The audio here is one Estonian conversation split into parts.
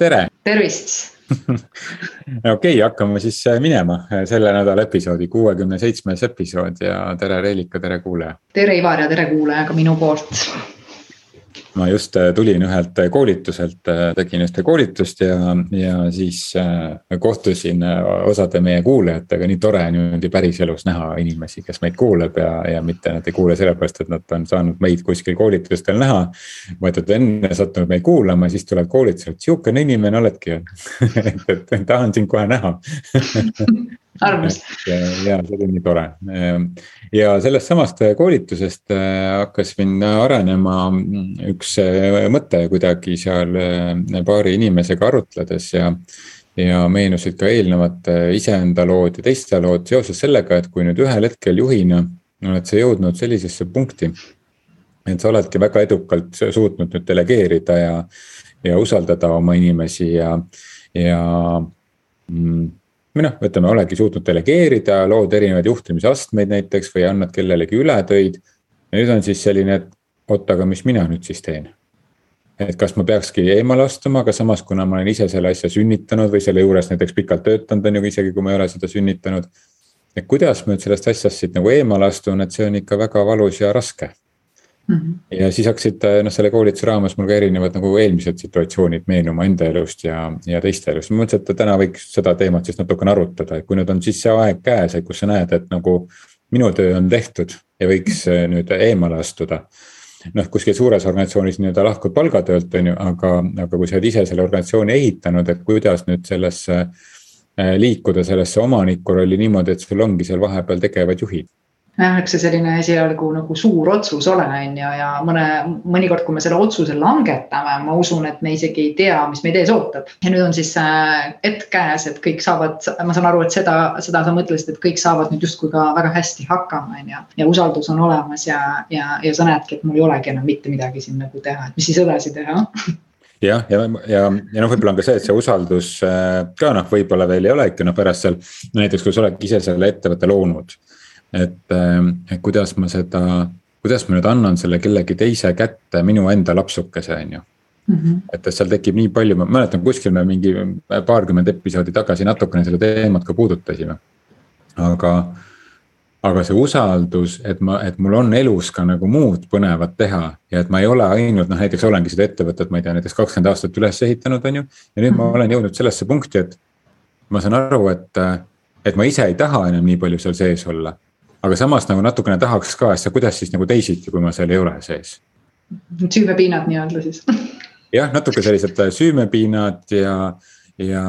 tere. tervist okei okay,, hakkame siis minema, selle nädala episoodi, kuuekümne seitsmes episood ja tere Reelika, tere kuulaja. tere Ivar ja tere kuulaja ka minu poolt ma just äh, tulin ühelt äh, koolituselt, äh, tegin ühte koolitust ja, ja siis kohtusin osade meie kuulajatega, nii tore niimoodi päriselus näha inimesi, kes meid kuulab ja, ja mitte nad ei kuule sellepärast, et nad on saanud meid kuskil koolitustel näha. vaid et enne sattunud meid kuulama, siis tuleb koolitusele, et sihukene inimene oledki. Et, et tahan sind kohe näha armas. ja, ja see oli nii tore ja sellest samast koolitusest hakkas mind arenema üks mõte kuidagi seal paari inimesega arutledes ja. ja meenusid ka eelnevad iseenda lood ja teiste lood seoses sellega, et kui nüüd ühel hetkel juhina oled sa jõudnud sellisesse punkti. et sa oledki väga edukalt suutnud nüüd delegeerida ja, ja usaldada oma inimesi ja, ja mm, või noh, ütleme, oledki suutnud delegeerida, lood erinevaid juhtimisastmeid näiteks või annad kellelegi üle töid. ja nüüd on siis selline, et oot, aga mis mina nüüd siis teen? et kas ma peakski eemale astuma, aga samas, kuna ma olen ise selle asja sünnitanud või selle juures näiteks pikalt töötanud, on ju, isegi kui ma ei ole seda sünnitanud. et kuidas ma nüüd sellest asjast siit nagu eemale astun, et see on ikka väga valus ja raske. Ja siis hakkasid noh, selle koolituse raames mul ka erinevad nagu eelmised situatsioonid meenuma enda elust ja, ja teiste elust. ma mõtlesin, et täna võiks seda teemat siis natukene arutada, et kui nüüd on siis see aeg käes, et kus sa näed, et nagu minu töö on tehtud ja võiks äh, nüüd eemale astuda. noh, kuskil suures organisatsioonis nii-öelda lahkud palgatöölt, on ju, aga, aga kui sa oled ise selle organisatsiooni ehitanud, et kuidas nüüd sellesse äh, liikuda sellesse omaniku rolli niimoodi, et sul ongi seal vahepeal tegevad juhid see selline esialgu nagu suur otsus ole, on ju, ja mõne, mõnikord, kui me selle otsuse langetame, ma usun, et me isegi ei tea, mis meid ees ootab. ja nüüd on siis hetk käes, et kõik saavad, ma saan aru, et seda, seda sa mõtlesid, et kõik saavad nüüd justkui ka väga hästi hakkama, on ju. ja usaldus on olemas ja, ja, ja sa näedki, et mul ei olegi enam mitte midagi siin nagu teha, et mis siis edasi teha jah, ja, ja, ja, ja noh, võib-olla on ka see, et see usaldus äh, ka noh, võib-olla veel ei olegi, no pärast seal näiteks kui sa oledki ise selle ettevõtte loonud et, ähm, et kuidas ma seda, kuidas ma nüüd annan selle kellegi teise kätte minu enda lapsukese, on ju. -hmm. et, et seal tekib nii palju, ma mäletan, kuskil me mingi paarkümmend episoodi tagasi natukene seda teemat ka puudutasime. aga, aga see usaldus, et ma, et mul on elus ka nagu muud põnevat teha ja et ma ei ole ainult noh, näiteks olengi seda ettevõtet, ma ei tea, näiteks kakskümmend aastat üles ehitanud, on ju. ja nüüd mm -hmm. ma mhm. olen jõudnud sellesse punkti, et ma saan aru, et, et ma ise ei taha enam nii palju seal sees olla aga samas nagu natukene tahaks ka, et sa kuidas siis nagu teisiti, kui ma seal ei ole sees. süümepiinad nii-öelda siis jah, natuke sellised äh, süümepiinad ja, ja.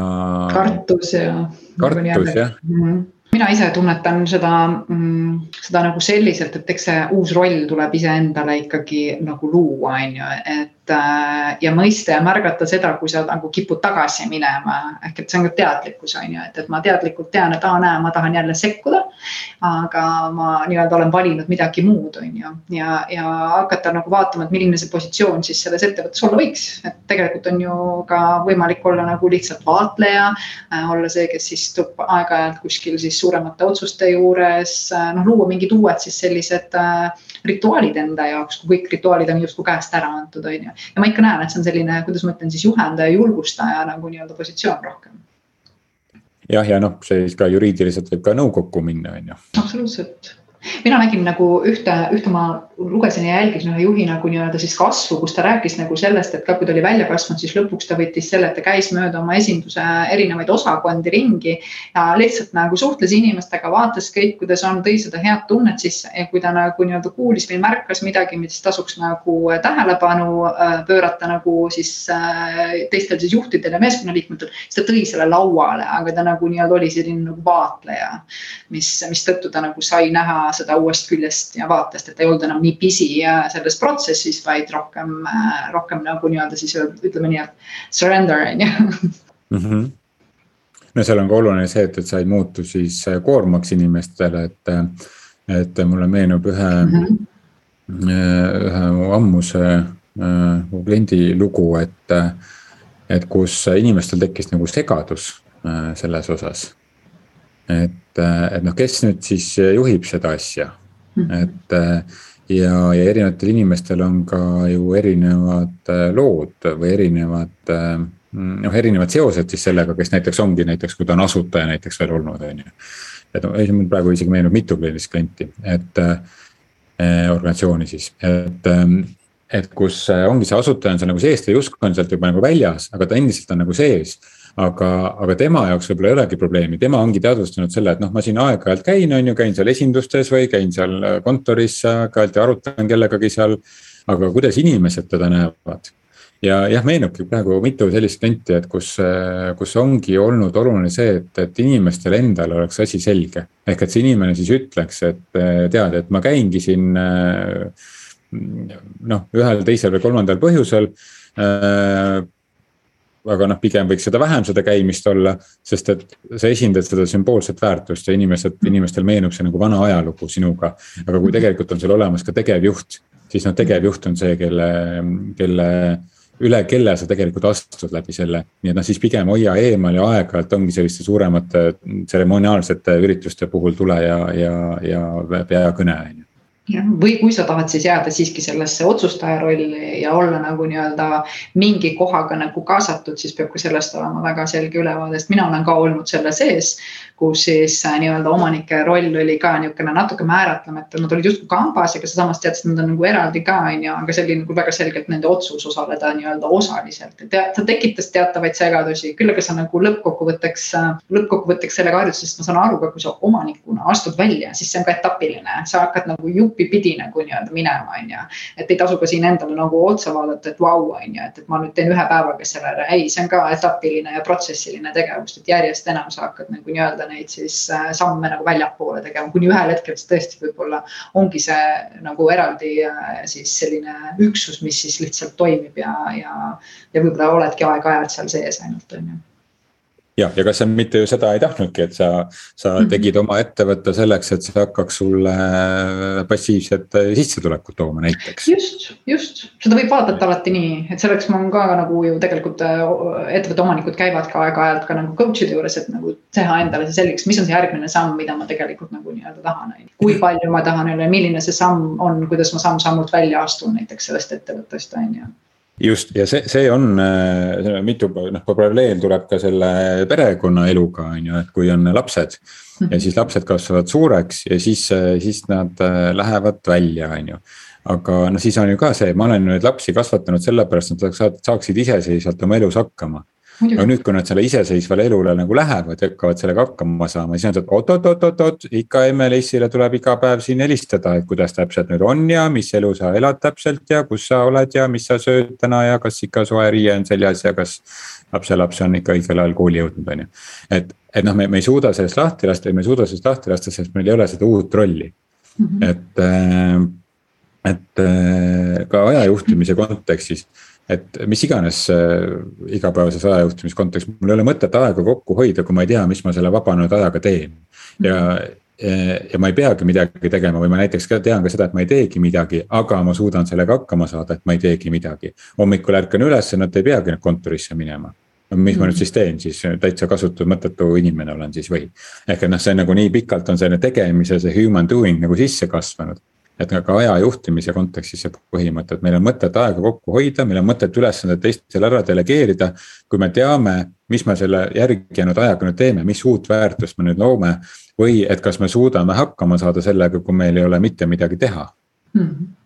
kartus ja. kartus jah mm. -hmm mina ise tunnetan seda, mm, seda nagu selliselt, et eks see uus roll tuleb iseendale ikkagi nagu luua, on ju, et ja mõista ja märgata seda, kui sa nagu kipud tagasi minema. ehk et see on ka teadlikkus on ju, et, et ma teadlikult tean, et aa näe, ma tahan jälle sekkuda. aga ma nii-öelda olen valinud midagi muud, on ju, ja, ja hakata nagu vaatama, et milline see positsioon siis selles ettevõttes olla võiks. et tegelikult on ju ka võimalik olla nagu lihtsalt vaatleja äh,, olla see, kes istub aeg-ajalt kuskil siis suuremate otsuste juures äh,, noh luua mingid uued siis sellised äh, rituaalid enda jaoks, kui kõik rituaalid on justkui käest ära antud, on ju. Ja ma ikka näen, et see on selline, kuidas ma ütlen siis juhendaja, julgustaja nagu nii-öelda positsioon rohkem. jah, ja noh, see siis ka juriidiliselt võib ka nõukokku minna, on ju. absoluutselt mina nägin nagu ühte, ühte ma lugesin ja jälgisin ühe juhi nagu nii-öelda siis kasvu, kus ta rääkis nagu sellest, et ka kui ta oli välja kasvanud, siis lõpuks ta võttis selle, et ta käis mööda oma esinduse erinevaid osakondi ringi. ja lihtsalt nagu suhtles inimestega, vaatas kõik, kuidas on, tõi seda head tunnet sisse ja kui ta nagu nii-öelda kuulis või märkas midagi, mis tasuks nagu tähelepanu äh, pöörata nagu siis äh, teistel siis juhtidel ja meeskonnaliikmetel, siis ta tõi selle lauale, aga ta nagu nii-öelda oli selline nagu vaatleja. mis, mistõttu ta nagu sai näha seda uuest küljest ja vaatest, et ei olnud enam nii pisi selles protsessis, vaid rohkem, rohkem nagu nii-öelda siis ütleme nii, et surrender on ju. Mhm. no seal on ka oluline see, et, et sa ei muutu siis koormaks inimestele, et, et mulle meenub ühe mm, -hmm. ühe mu ammuse mu kliendi lugu, et, et kus inimestel tekkis nagu segadus selles osas et, et noh, kes nüüd siis juhib seda asja, mhm. et ja, ja erinevatel inimestel on ka ju erinevad lood või erinevad noh, erinevad seosed siis sellega, kes näiteks ongi näiteks, kui ta on asutaja näiteks veel olnud, on ju. et noh, mul praegu isegi meenub mitu sellist klienti, et äh, organisatsiooni siis, et ähm, et kus ongi see asutaja on seal nagu sees, ta justkui on sealt juba nagu väljas, aga ta endiselt on nagu sees aga, aga tema jaoks võib-olla ei olegi probleemi, tema ongi teadvustanud selle, et noh, ma siin aeg-ajalt käin, on ju, käin seal esindustes või käin seal kontoris aeg-ajalt ja arutan kellegagi seal. aga kuidas inimesed teda näevad? ja jah, meenubki praegu mitu sellist klienti, et kus, kus ongi olnud oluline see, et, et inimestel endal oleks asi selge. ehk et see inimene siis ütleks, et tead, et ma käingi siin noh, ühel, teisel või kolmandal põhjusel aga noh, pigem võiks seda vähem, seda käimist olla, sest et sa esindad seda sümboolset väärtust ja inimesed, inimestel meenub see nagu vana ajalugu sinuga. aga kui tegelikult on sul olemas ka tegevjuht, siis noh, tegevjuht on see, kelle, kelle üle kelle sa tegelikult astud läbi selle. nii et noh, siis pigem hoia eemal ja aeg-ajalt ongi selliste suuremate tseremoniaalsete ürituste puhul tule ja, ja, ja pea kõne on ju või kui sa tahad siis jääda siiski sellesse otsustaja rolli ja olla nagu nii-öelda mingi kohaga nagu kaasatud, siis peab ka sellest olema väga selge ülevaade, sest mina olen ka olnud selle sees kus siis äh, nii-öelda omanike roll oli ka niisugune natuke määratlemata, nad olid justkui kambas, aga sa samas teadsid, nad on nagu eraldi ka, on ju, aga see oli nagu väga selgelt nende otsus osaleda nii-öelda osaliselt, et ta tekitas teatavaid segadusi, küll aga sa nagu lõppkokkuvõtteks, äh, lõppkokkuvõtteks sellega harjutasid, sest ma saan aru ka, kui sa omanikuna astud välja, siis see on ka etapiline, sa hakkad nagu jupipidi nagu nii-öelda minema, on ju. et ei tasu ka siin endale nagu otsa vaadata, et vau, on ju, et, et ma nüüd teen ühe päevaga selle ära, ei, see on ka etapiline ja protsessiline tegevus, et järjest enam sa hakkad nagu nii-öelda neid siis äh, samme nagu väljapoole tegema, kuni ühel hetkel siis tõesti võib-olla ongi see nagu eraldi äh, siis selline üksus, mis siis lihtsalt toimib ja, ja, ja võib-olla oledki aeg-ajalt seal sees ainult, on ju jah, ja kas sa mitte ju seda ei tahtnudki, et sa, sa mhm. tegid oma ettevõtte selleks, et see hakkaks sulle passiivset sissetulekut tooma näiteks. just, just, seda võib vaadata alati nii, et selleks ma ka nagu ju tegelikult äh, ettevõtte omanikud käivad ka aeg-ajalt ka nagu coach'ide juures, et nagu teha endale see selgeks, mis on see järgmine samm, mida ma tegelikult nagu nii-öelda tahan, on ju. kui palju ma tahan jälle, milline see samm on, kuidas ma samm-sammult välja astun näiteks sellest ettevõttest, on ju just. Ja see, see on äh, mitu noh, paralleel tuleb ka selle perekonnaeluga on ju, et kui on lapsed. ja siis lapsed kasvavad suureks ja siis, siis nad äh, lähevad välja, on ju. Aga noh, siis on ju ka see, ma olen neid lapsi kasvatanud sellepärast, et nad saaksid iseseisvalt oma elus hakkama aga nüüd, kui nad selle iseseisvale elule nagu lähevad ja hakkavad sellega hakkama saama, siis nad ütlevad oot-oot-oot-oot, ikka MLS-ile tuleb iga päev siin helistada, et kuidas täpselt nüüd on ja mis elu sa elad täpselt ja kus sa oled ja mis sa sööd täna ja kas ikka soe riie on seljas ja kas lapselaps on ikka õigel ajal kooli jõudnud, on ju. et, et noh, me, me ei suuda sellest lahti lasta ja me ei suuda sellest lahti lasta, sest meil ei ole seda uut rolli mm. -hmm. et, äh, et äh, ka aja juhtimise kontekstis et mis iganes äh, igapäevases ajajuhtimise kontekstis, mul ei ole mõtet aega kokku hoida, kui ma ei tea, mis ma selle vabanenud ajaga teen. ja, ja ma ei peagi midagi tegema või ma näiteks ka tean ka seda, et ma ei teegi midagi, aga ma suudan sellega hakkama saada, et ma ei teegi midagi. hommikul ärkan üles, nad ei peagi kontorisse minema no mis ma nüüd siis teen, siis täitsa kasutu, mõttetu inimene olen siis või. ehk et noh, see nagu nii pikalt on selline tegemise, see human doing nagu sisse kasvanud et ka aja juhtimise kontekstis see põhimõte, et meil on mõtet aega kokku hoida, meil on mõtet ülesanded teistele ära delegeerida. kui me teame, mis me selle järgi jäänud ajaga nüüd teeme, mis uut väärtust me nüüd loome. või et kas me suudame hakkama saada sellega, kui meil ei ole mitte midagi teha mm. -hmm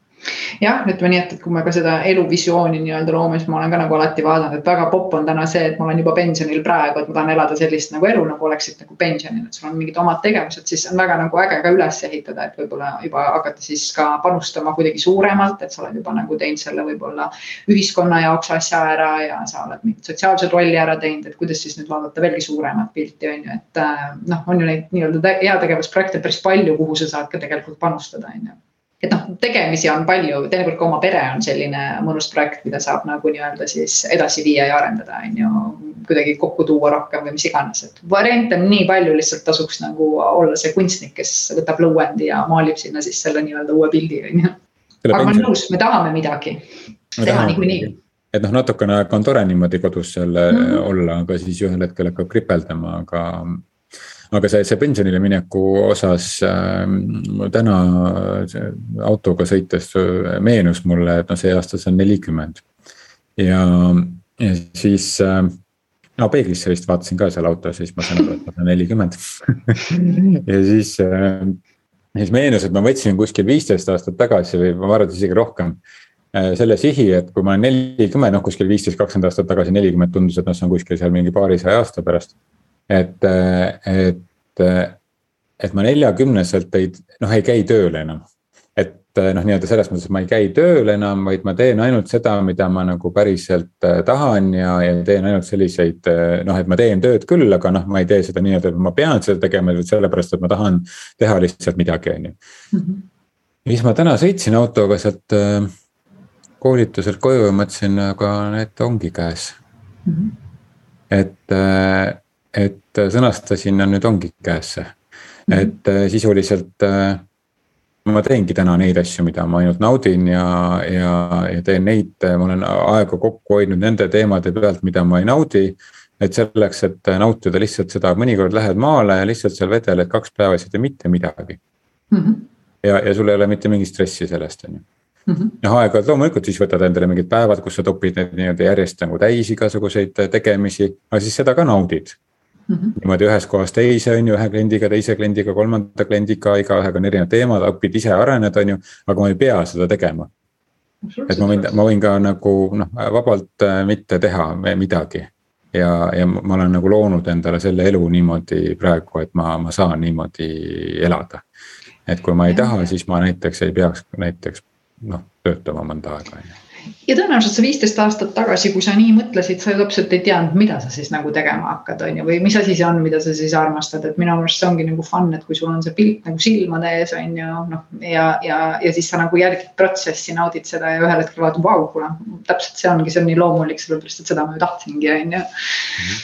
jah, ütleme nii, et, et kui me ka seda eluvisiooni nii-öelda loome, siis ma olen ka nagu alati vaadanud, et väga popp on täna see, et ma olen juba pensionil praegu, et ma tahan elada sellist nagu elu, nagu oleksid nagu pensionil, et sul on mingid omad tegevused, siis on väga nagu äge ka üles ehitada, et võib-olla juba hakata siis ka panustama kuidagi suuremalt, et sa oled juba nagu teinud selle võib-olla ühiskonna jaoks asja ära ja sa oled mingit sotsiaalset rolli ära teinud, et kuidas siis nüüd vaadata veelgi suuremat pilti on ju, et äh, noh, on ju neid nii-öelda heategevusprojekte päris palju, kuhu sa saad ka tegelikult panustada, on ju et noh, tegemisi on palju, teinekord ka oma pere on selline mõnus projekt, mida saab nagu nii-öelda siis edasi viia ja arendada, on ju. kuidagi kokku tuua rohkem või mis iganes, et variante on nii palju, lihtsalt tasuks nagu olla see kunstnik, kes võtab lõuendi ja maalib sinna siis selle nii-öelda uue pildi, on ju. aga ma olen nõus, me tahame midagi teha niikuinii et noh, natukene aega on tore niimoodi kodus seal mm -hmm. olla, aga siis ühel hetkel hakkab kripeldama, aga aga see, see pensionile mineku osas äh, täna autoga sõites meenus mulle, et noh, see aasta see on nelikümmend. ja, ja siis äh, no peeglisse vist vaatasin ka seal autos siis ma sain aru, et ma olen nelikümmend ja siis äh,, siis meenus, et ma võtsin kuskil viisteist aastat tagasi või ma arvan, et isegi rohkem äh,. selle sihi, et kui ma olen nelikümmend, noh kuskil viisteist, kakskümmend aastat tagasi nelikümmend tundus, et noh, see on kuskil seal mingi paarisaja aasta pärast. Et, et, et ma neljakümneselt ei, noh ei käi tööl enam et noh, nii-öelda selles mõttes, et ma ei käi tööl enam, vaid ma teen ainult seda, mida ma nagu päriselt äh, tahan ja, ja teen ainult selliseid äh, noh, et ma teen tööd küll, aga noh, ma ei tee seda nii-öelda, et ma pean seda tegema, vaid sellepärast, et ma tahan teha lihtsalt midagi, on ju. Mhm. siis ma täna sõitsin autoga sealt äh, koolituselt koju ja mõtlesin, aga need ongi käes mm. -hmm. et, et sõnastasin ja nüüd ongi käes see mm, -hmm. et sisuliselt ma teengi täna neid asju, mida ma ainult naudin ja, ja, ja teen neid, ma olen aega kokku hoidnud nende teemade pealt, mida ma ei naudi. et selleks, et nautida lihtsalt seda, mõnikord lähed maale ja lihtsalt seal vedeled kaks päeva, ei tee mitte midagi mm. -hmm. ja, ja sul ei ole mitte mingit stressi sellest, on ju. noh, aeg-ajalt loomulikult siis võtad endale mingid päevad, kus sa topid neid nii-öelda järjest nagu täis igasuguseid tegemisi, aga siis seda ka naudid Mm -hmm. niimoodi ühest kohast teise, on ju, ühe kliendiga, teise kliendiga, kolmanda kliendiga, igaühega on erinevad teemad, õpid ise, arened, on ju, aga ma ei pea seda tegema. et ma võin, ma võin ka nagu noh, vabalt äh, mitte teha midagi. ja, ja ma olen nagu loonud endale selle elu niimoodi praegu, et ma, ma saan niimoodi elada. et kui ma ei taha, siis ma näiteks ei peaks näiteks noh, töötama mõnda aega, on ju ja tõenäoliselt sa viisteist aastat tagasi, kui sa nii mõtlesid, sa ju täpselt ei teadnud, mida sa siis nagu tegema hakkad, on ju, või mis asi see on, mida sa siis armastad, et minu meelest see ongi nagu fun, et kui sul on see pilt nagu silmade ees, on ju, noh. ja, ja, ja siis sa nagu jälgid protsessi, naudid seda ja ühel hetkel vaatad, vau, kuule, täpselt see ongi, see on nii loomulik, sellepärast et seda ma ju tahtsingi, on ju mhm.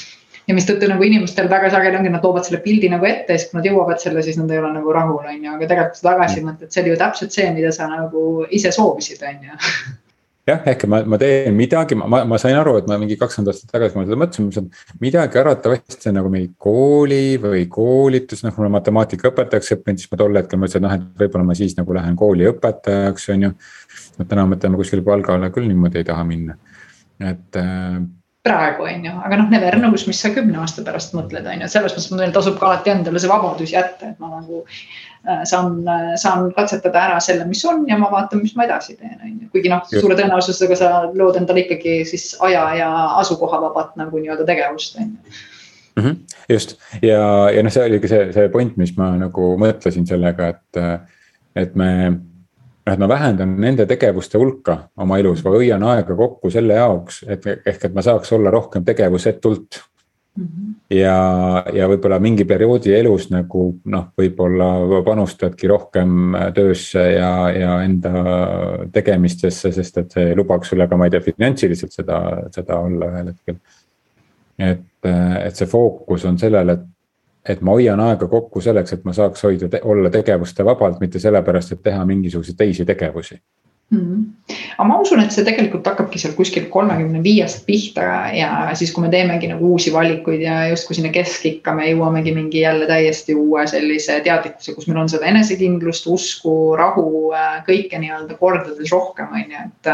ja mistõttu nagu inimestel väga sageli ongi, nad loovad selle pildi nagu ette ja siis, kui nad jõuavad selle, siis nad ei ole nagu rahul, on ju, aga tegelikult tagasi mhm. mõtled, see oli ju täpselt see, mida sa nagu ise soovisid, on ju jah, ehk ma, ma teen midagi, ma, ma sain aru, et ma mingi kakskümmend aastat tagasi, kui ma seda mõtlesin, mõtlesin midagi arvatavasti nagu mingi kooli või koolitus, noh, mulle matemaatikaõpetajaks õppinud, siis ma tol hetkel mõtlesin, et noh, et võib-olla ma siis nagu lähen kooli õpetajaks, on ju. et täna mõtlen, ma kuskile palgale küll niimoodi ei taha minna, et äh, praegu on ju, aga noh, never knows, mis sa kümne aasta pärast mõtled, on ju, et selles mõttes meil tasub ka alati endale see vabadus jätta, et ma nagu äh, saan, äh, saan katsetada ära selle, mis on ja ma vaatan, mis ma edasi teen, on ju. kuigi noh, suure tõenäosusega sa lood endale ikkagi siis aja ja asukoha vabat nagu nii-öelda tegevust, on ju mm. -hmm, just ja, ja noh, see oligi see, see point, mis ma nagu mõtlesin sellega, et, et me et ma vähendan nende tegevuste hulka oma elus või hoian aega kokku selle jaoks, et ehk, et ma saaks olla rohkem tegevusetult mm. -hmm. ja, ja võib-olla mingi perioodi elus nagu noh, võib-olla panustadki rohkem töösse ja, ja enda tegemistesse, sest et see lubaks sulle ka, ma ei tea, finantsiliselt seda, seda olla ühel hetkel. et, et see fookus on sellel, et et ma hoian aega kokku selleks, et ma saaks hoida te, olla tegevuste vabalt, mitte sellepärast, et teha mingisuguseid teisi tegevusi mm. -hmm. aga ma usun, et see tegelikult hakkabki seal kuskil kolmekümne viiest pihta ja siis, kui me teemegi nagu uusi valikuid ja justkui sinna keskikka me jõuamegi mingi jälle täiesti uue sellise teadlikkuse, kus meil on seda enesekindlust, usku, rahu, kõike nii-öelda kordades rohkem, on ju, et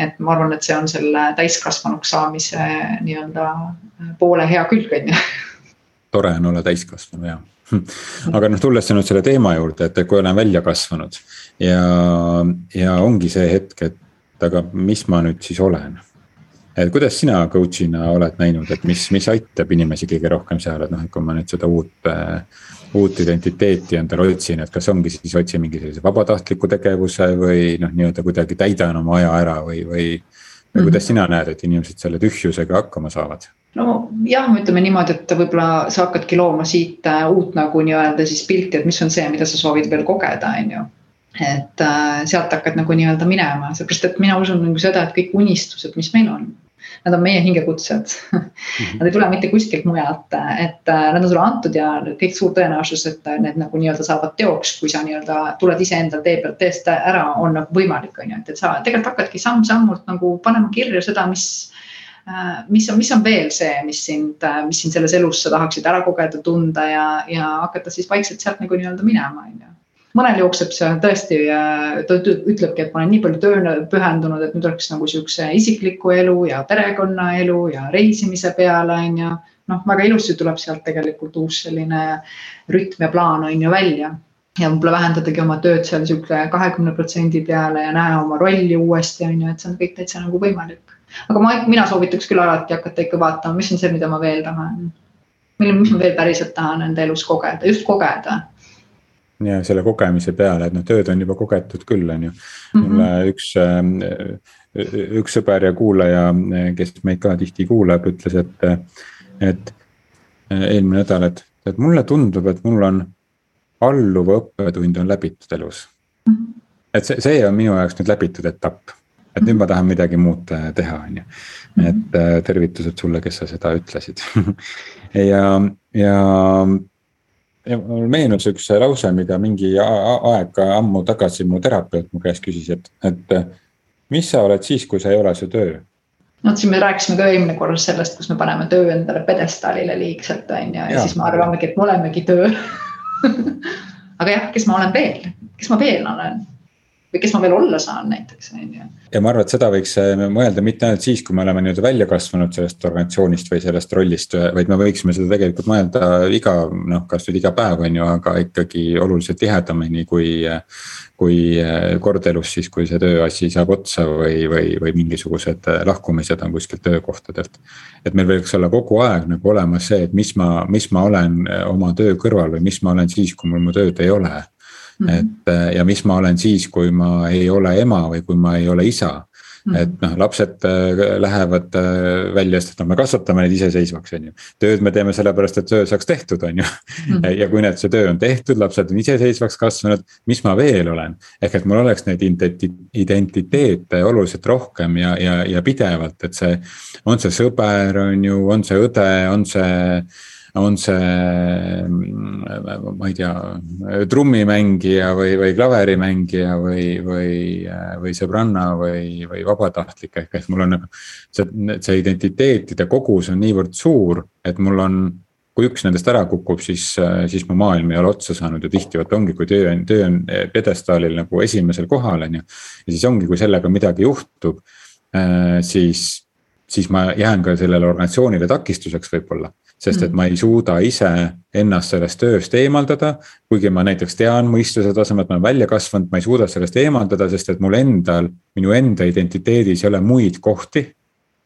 et ma arvan, et see on selle täiskasvanuks saamise nii-öelda poole hea külg, on ju tore on olla täiskasvanu ja aga noh, tulles nüüd selle teema juurde, et kui olen välja kasvanud ja, ja ongi see hetk, et aga mis ma nüüd siis olen. et kuidas sina coach'ina oled näinud, et mis, mis aitab inimesi kõige rohkem seal, et noh, et kui ma nüüd seda uut, uut identiteeti endale otsin, et kas ongi siis otsin mingi sellise vabatahtliku tegevuse või noh, nii-öelda kuidagi täidan oma aja ära või, või. Või kuidas sina näed, et inimesed selle tühjusega hakkama saavad? nojah, ütleme niimoodi, et võib-olla sa hakkadki looma siit äh, uut nagu nii-öelda siis pilti, et mis on see, mida sa soovid veel kogeda, on ju. et äh, sealt hakkad nagu nii-öelda minema, seepärast et mina usun nagu seda, et kõik unistused, mis meil on, nad on meie hingekutsed mm. -hmm. Nad ei tule mitte kuskilt mujalt, et äh, nad on sulle antud ja kõik suur tõenäosus, et need nagu nii-öelda saavad teoks, kui sa nii-öelda tuled iseenda tee pealt teest ära, on nagu võimalik, on ju, et, et sa tegelikult hakkadki samm-sammult nagu panema kirja seda, mis Äh, mis on, mis on veel see, mis sind, äh, mis sind selles elus sa tahaksid ära kogeda, tunda ja, ja hakata siis vaikselt sealt nagu nii-öelda minema, on ju. Mõnel jookseb see tõesti, ta ütlebki, et ma olen nii palju tööle pühendunud, et nüüd oleks nagu sihukese isikliku elu ja perekonnaelu ja reisimise peale on ju. noh, väga ilusti tuleb sealt tegelikult uus selline rütm ja plaan on ju välja ja võib-olla vähendadagi oma tööd seal sihuke kahekümne protsendi peale ja näe oma rolli uuesti on ju, et see on kõik täitsa nagu võimalik. aga ma, mina soovitaks küll alati hakata ikka vaatama, mis on see, mida ma veel tahan. mille, mis ma veel päriselt tahan enda elus kogeda, just kogeda ja selle kogemise peale, et noh, tööd on juba kogetud küll, on ju. mulle mm -hmm. üks, äh, üks sõber ja kuulaja, kes meid ka tihti kuulab, ütles, et, et eelmine nädal, et, et mulle tundub, et mul on alluva õppetund on läbitud elus mm. -hmm. et see, see on minu jaoks nüüd läbitud etapp, et nüüd ma tahan midagi muud teha, on ju. et äh, tervitused sulle, kes sa seda ütlesid ja ja mul meenus üks lause, mida mingi aeg ammu tagasi mu terapeut mu käest küsis, et, et mis sa oled siis, kui sa ei ole su töö? noh, siin me rääkisime ka eelmine kord sellest, kus me paneme töö endale pjedestaalile liigselt on ju ja, ja siis me arvamegi, et me olemegi töö. Aga jah, kes ma olen veel, kes ma veel olen või kes ma veel olla saan näiteks, on ju. ja ma arvan, et seda võiks äh, mõelda mitte ainult siis, kui me oleme nii-öelda välja kasvanud sellest organisatsioonist või sellest rollist, vaid me võiksime seda tegelikult mõelda iga noh, kasvõi iga päev on ju, aga ikkagi oluliselt tihedamini kui. kui äh, kord elus siis, kui see tööasi saab otsa või, või, või mingisugused äh, lahkumised on kuskilt töökohtadelt. et meil võiks olla kogu aeg nagu olemas see, et mis ma, mis ma olen oma töö kõrval või mis ma olen siis, kui mul mu tööd ei ole. Et äh, ja mis ma olen siis, kui ma ei ole ema või kui ma ei ole isa Mm -hmm. et noh, lapsed äh, lähevad äh, välja, sest noh, me kasvatame neid iseseisvaks, on ju. tööd me teeme sellepärast, et töö saaks tehtud, on ju mm. -hmm. ja kui need, see töö on tehtud, lapsed on iseseisvaks kasvanud, mis ma veel olen. ehk et mul oleks neid identiteete oluliselt rohkem ja, ja, ja pidevalt, et see. on see sõber, on ju, on see õde, on see on see, ma ei tea, trummimängija või, või klaverimängija või, või, või sõbranna või, või vabatahtlik, ehk et mul on nagu. see, see identiteetide kogus on niivõrd suur, et mul on kui üks nendest ära kukub, siis, siis mu maailm ei ole otsa saanud ja tihti vot ongi, kui töö on, töö on pjedestaalil nagu esimesel kohal, on ju. ja siis ongi, kui sellega midagi juhtub, siis, siis ma jään ka sellele organisatsioonile takistuseks võib-olla sest et mm. ma ei suuda ise ennast sellest tööst eemaldada. kuigi ma näiteks tean mõistuse tasemelt, ma olen välja kasvanud, ma ei suuda sellest eemaldada, sest et mul endal, minu enda identiteedis ei ole muid kohti.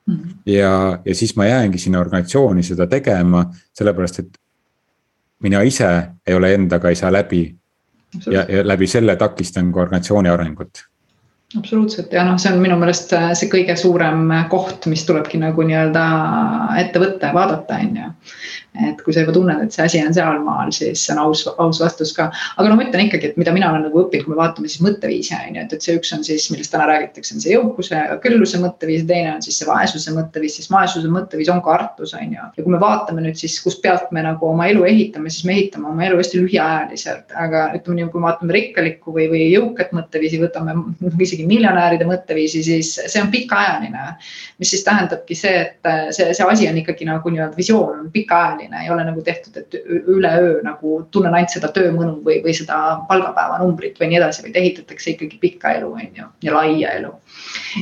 Mm. ja, ja siis ma jäängi sinna organisatsiooni seda tegema, sellepärast et mina ise ei ole endaga, ei saa läbi. ja, ja läbi selle takistan ka organisatsiooni arengut absoluutselt ja noh, see on minu meelest äh, see kõige suurem koht, mis tulebki nagu nii-öelda ette võtta ja vaadata, on ju et kui sa juba tunned, et see asi on sealmaal, siis see on aus, aus vastus ka. aga no ma ütlen ikkagi, et mida mina olen nagu õppinud, kui me vaatame siis mõtteviisi on ju, et, et see üks on siis, millest täna räägitakse, on see jõukuse külluse mõtteviis ja teine on siis see vaesuse mõtteviis, siis vaesuse mõtteviis on kartus, on ju. ja kui me vaatame nüüd siis, kust pealt me nagu oma elu ehitame, siis me ehitame oma elu hästi lühiajaliselt, aga ütleme nii, kui me vaatame rikkalikku või, või jõukat mõtteviisi, võtame isegi miljonäride mõtteviisi, siis see on pikaajaline. mis siis tähendabki see, et see, see asi on ikkagi nagu nii-öelda visioon on pikaajaline tavaline, ei ole nagu tehtud, et üleöö nagu tunnen ainult seda töömõnu või, või seda palgapäeva numbrit või nii edasi, vaid ehitatakse ikkagi pikka elu, on ju, ja laia elu.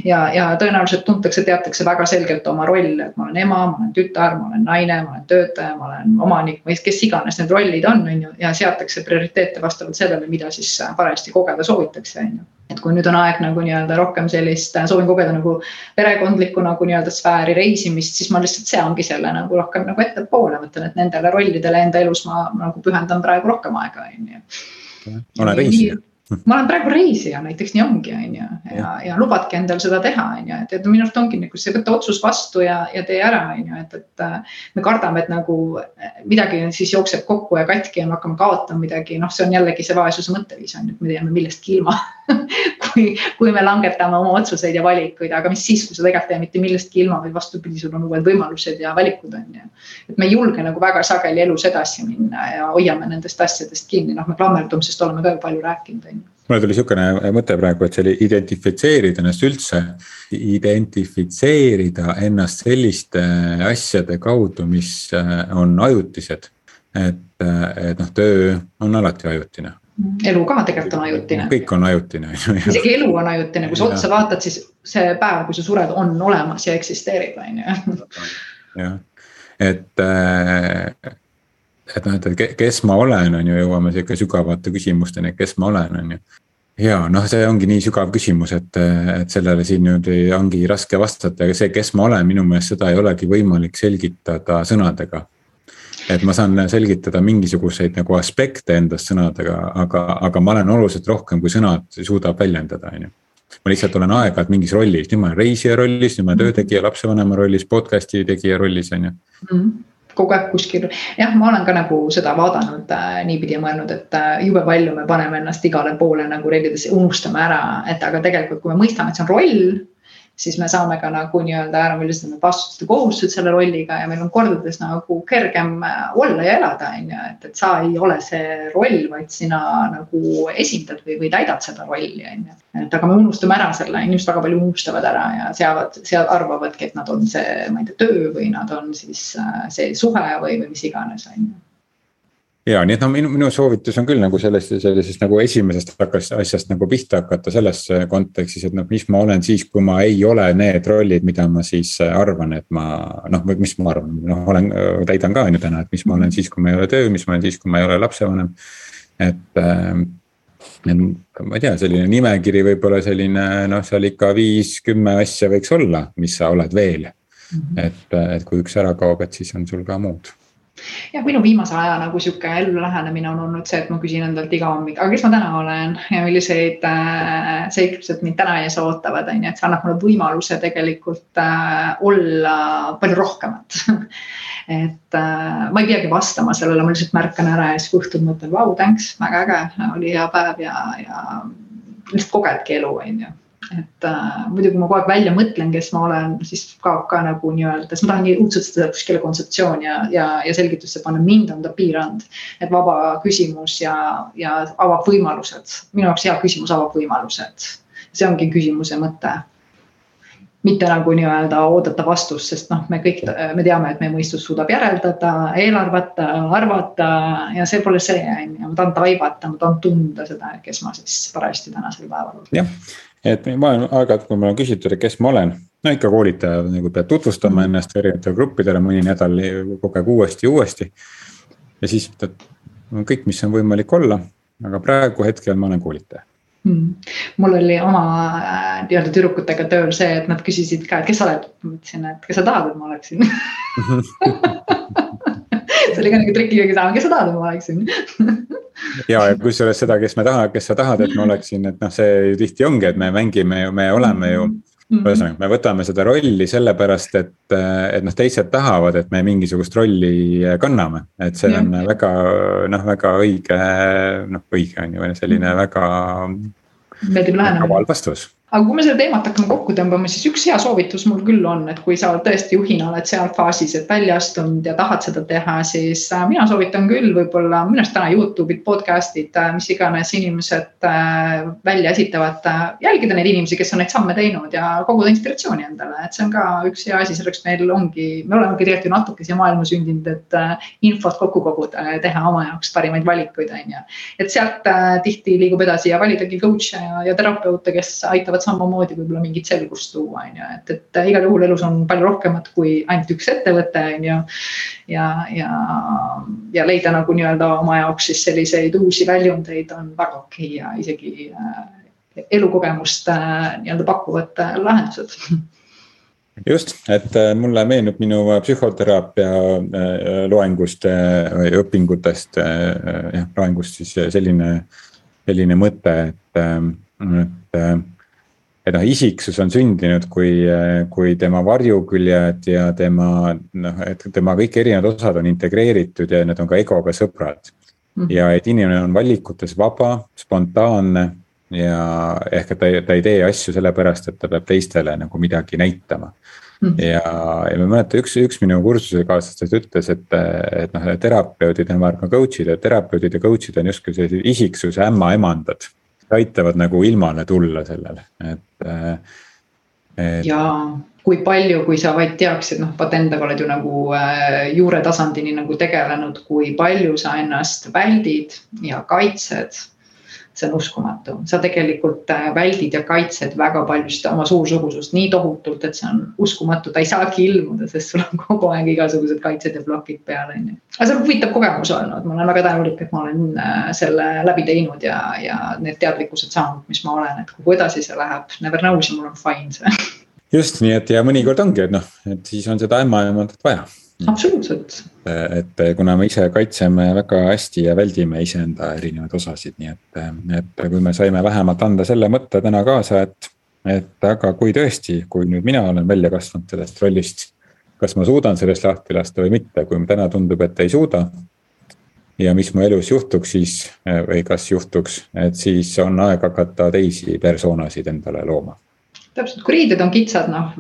Ja, ja tõenäoliselt tuntakse, teatakse väga selgelt oma rolle, et ma olen ema, ma olen tütar, ma olen naine, ma olen töötaja, ma olen omanik või kes iganes need rollid on, on ju, ja seatakse prioriteete vastavalt sellele, mida siis parajasti kogeda soovitakse, on ju et kui nüüd on aeg nagu nii-öelda rohkem sellist, soovin kogeda nagu perekondlikku nagu nii-öelda sfääri reisimist, siis ma lihtsalt seangi selle nagu rohkem nagu ettepoole, mõtlen, et nendele rollidele enda elus ma nagu pühendan praegu rohkem aega, on ju. ole reisija ma olen praegu reisija, näiteks nii ongi, on ju, ja, ja lubadki endal seda teha, on ju, et, et minu arust ongi nagu see võtta otsus vastu ja, ja tee ära, on ju, et, et. Äh, me kardame, et nagu äh, midagi siis jookseb kokku ja katki ja me hakkame kaotama midagi, noh, see on jällegi see vaesuse mõtteviis on ju, et me jääme millestki ilma kui, kui me langetame oma otsuseid ja valikuid, aga mis siis, kui sa tegelikult ei jää mitte millestki ilma, vaid vastupidi, sul on uued võimalused ja valikud on ju. et me ei julge nagu väga sageli elus edasi minna ja hoiame nendest asjadest kinni, noh, me klammerdumisest oleme ka ju palju rääkinud, on ju mul tuli sihukene mõte praegu, et see oli identifitseerida ennast üldse, identifitseerida ennast selliste asjade kaudu, mis äh, on ajutised. et, äh, et noh, töö on alati ajutine, elu ka tegelikult on ajutine. kõik on ajutine. isegi elu on ajutine, kui sa otsa vaatad, siis see päev, kui sa sured, on olemas ja eksisteerib, on ju. jah, et, äh, et noh, et kes ma olen, on ju, jõuame sihuke sügavate küsimusteni, kes ma olen, on ju. Ja noh, see ongi nii sügav küsimus, et, et sellele siin nüüd ongi raske vastata, aga see, kes ma olen, minu meelest seda ei olegi võimalik selgitada sõnadega et ma saan selgitada mingisuguseid nagu aspekte endast sõnadega, aga, aga ma olen oluliselt rohkem, kui sõnad suudab väljendada, on ju. ma lihtsalt olen aeg-ajalt mingis rollis, nüüd ma olen reisija rollis, nüüd ma olen töötegija, lapsevanema rollis, podcast'i tegija rollis, on ju. Mm kogu aeg kuskil, jah, ma olen ka nagu seda vaadanud äh, niipidi ja mõelnud, et äh, jube palju me paneme ennast igale poole nagu rellides, unustame ära, et aga tegelikult, kui me mõistame, et see on roll siis me saame ka nagu nii-öelda ära, millised on need vastutused ja kohustused selle rolliga ja meil on kordades nagu kergem äh, olla ja elada, on ju, et, et sa ei ole see roll, vaid sina nagu esindad või, või täidad seda rolli, on ju. et aga me unustame ära selle, inimesed väga palju unustavad ära ja seavad, seal arvavadki, et nad on see, ma ei tea, töö või nad on siis äh, see suhe või, või mis iganes, on ju ja nii et noh, minu, minu soovitus on küll nagu sellest, sellisest nagu esimesest hakkas asjast nagu pihta hakata selles kontekstis, et noh, mis ma olen siis, kui ma ei ole need rollid, mida ma siis arvan, et ma noh, mis ma arvan, noh, olen, täidan ka on ju täna, et mis ma olen siis, kui ma ei ole töö, mis ma olen siis, kui ma ei ole lapsevanem. et äh,, et ma ei tea, selline nimekiri võib-olla selline noh, seal ikka viis-kümme asja võiks olla, mis sa oled veel. -hmm. et, et kui üks ära kaob, et siis on sul ka muud jah, minu viimase aja nagu sihuke ellu lähenemine on olnud see, et ma küsin endalt iga hommik, aga kes ma täna olen? Ja milliseid äh, seiklused mind täna ees ootavad, on ju, et see annab mulle võimaluse tegelikult äh, olla palju rohkemat. Et äh, ma ei peagi vastama sellele, ma lihtsalt märkan ära ja siis õhtul mõtlen, vau, thanks, väga äge, oli hea päev ja, ja lihtsalt kogedki elu, on ju et äh, muidu, kui ma kogu aeg välja mõtlen, kes ma olen, siis kaob ka nagu nii-öelda, siis ma tahan nii õudselt seda kuskile kontseptsiooni ja, ja, ja selgitusse panna, mind on ta piiranud. et vaba küsimus ja, ja avab võimalused, minu jaoks hea küsimus avab võimalused. see ongi küsimuse mõte. mitte nagu nii-öelda oodata vastust, sest noh, me kõik, me teame, et meie mõistus suudab järeldada, eelarvata, arvata ja see pole see, on ju, ma tahan taibata, ma tahan tunda seda, kes ma siis parajasti tänasel päeval olen. jah et ma olen aeg-ajalt, kui mulle on küsitud, et kes ma olen, no ikka koolitaja nagu pead tutvustama ennast erinevatele gruppidele mõni nädal kogu aeg uuesti ja uuesti. ja siis ütled kõik, mis on võimalik olla, aga praegu hetkel ma olen koolitaja. Hmm. mul oli oma äh, nii-öelda tüdrukutega tööl see, et nad küsisid ka, et kes sa oled, ma ütlesin, et kas sa tahad, et ma oleksin see oli ka nagu trikkiga küsimus, kes sa tahad, et ma oleksin ja, ja kusjuures seda, kes me tahame, kes sa tahad, et ma oleksin, et noh, see ju tihti ongi, et me mängime ju, me oleme ju. Mhm. ühesõnaga, me võtame seda rolli sellepärast, et, et noh, teised tahavad, et me mingisugust rolli kanname, et see on ja. väga noh, väga õige, noh õige on ju, selline mhm. väga. meeldib lähenemine. vastus aga kui me seda teemat hakkame kokku tõmbama, siis üks hea soovitus mul küll on, et kui sa tõesti juhina oled seal faasis, et välja astunud ja tahad seda teha, siis äh, mina soovitan küll võib-olla minu arust täna Youtube'id, podcast'id, äh, mis iganes inimesed äh, välja esitavad, jälgida neid inimesi, kes on neid samme teinud ja koguda inspiratsiooni endale, et see on ka üks hea asi, selleks meil ongi, me olemegi tegelikult ju natuke siia maailma sündinud, et infot kokku koguda ja teha oma jaoks parimaid valikuid, on ju. et sealt tihti liigub edasi ja validagi coach'e ja, ja terapeute, kes aitavad saavad samamoodi võib-olla mingit selgust tuua, on ju, et, et igal juhul elus on palju rohkemat kui ainult üks ettevõte, on ju. ja, ja, ja leida nagu nii-öelda oma jaoks siis selliseid uusi väljundeid on väga okei okay ja isegi äh, elukogemust äh, nii-öelda pakuvad äh, lahendused just, et äh, mulle meenub minu psühhoteraapia äh, loengust või õpingutest, jah, loengust siis selline, selline mõte, et, et et noh, isiksus on sündinud kui, kui tema varjuküljed ja tema noh, et tema kõik erinevad osad on integreeritud ja need on ka egoga sõbrad mm. -hmm. ja et inimene on valikutes vaba, spontaanne ja ehk, et ta, ta ei tee asju sellepärast, et ta peab teistele nagu midagi näitama mm. ja, ja ma mäletan, üks, üks minu kursusekaaslastest ütles, et, et noh, terapeudid on, ma arvan, coach'id ja terapeudid ja coach'id on justkui sellised isiksuse ämmaemandad aitavad nagu ilmale tulla sellele, et, äh, et.... ja kui palju, kui sa vaid teaksid, noh, vaata endaga oled ju nagu äh, juuretasandini nagu tegelenud, kui palju sa ennast väldid ja kaitsed see on uskumatu, sa tegelikult äh, väldid ja kaitsed väga paljusid oma suursugusust nii tohutult, et see on uskumatu, ta ei saagi ilmuda, sest sul on kogu aeg igasugused kaitsed ja plokid peal, on ju. aga see on huvitav kogemus olnud, ma olen väga tänulik, et ma olen äh, selle läbi teinud ja, ja need teadlikkused saanud, mis ma olen, et kuhu edasi see läheb, never knows ja mul on fine see. Just nii, et ja mõnikord ongi, et noh, et siis on seda ämmaemandat vaja absoluutselt. et kuna me ise kaitseme väga hästi ja väldime iseenda erinevaid osasid, nii et, et kui me saime vähemalt anda selle mõtte täna kaasa, et. et aga kui tõesti, kui nüüd mina olen välja kasvanud sellest rollist, kas ma suudan sellest lahti lasta või mitte, kui täna tundub, et ei suuda. ja mis mu elus juhtuks siis või kas juhtuks, et siis on aeg hakata teisi persoonasid endale looma täpselt, kui riided on kitsad, noh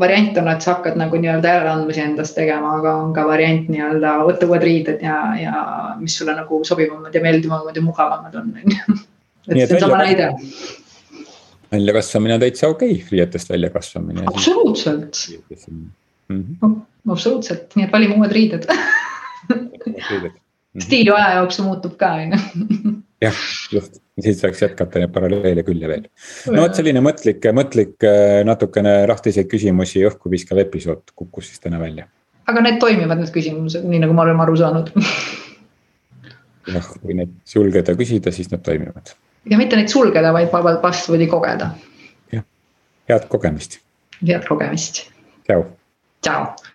variant on, et sa hakkad nagu nii-öelda järeleandmisi endast tegema, aga on ka variant nii-öelda võtta uued riided ja, ja mis sulle nagu sobivamad ja meeldivamad ja mugavamad on, on ju. et see on sama näide. väljakasvamine on täitsa okei okay,, riietest väljakasvamine. absoluutselt. Mm -hmm. absoluutselt, nii et valime uued riided stiil ju aja jooksul muutub ka, on ju. jah, just siit saaks jätkata neid paralleele küll ja veel. no vot selline mõtlik, mõtlik natukene lahtiseid küsimusi õhku viskav episood kukkus siis täna välja. aga need toimivad, need küsimused, nii nagu me oleme aru saanud jah, kui neid sulgeda, küsida, siis nad toimivad. ja mitte neid sulgeda, vaid vastupidi kogeda. jah, head kogemist. head kogemist. tšau. tšau.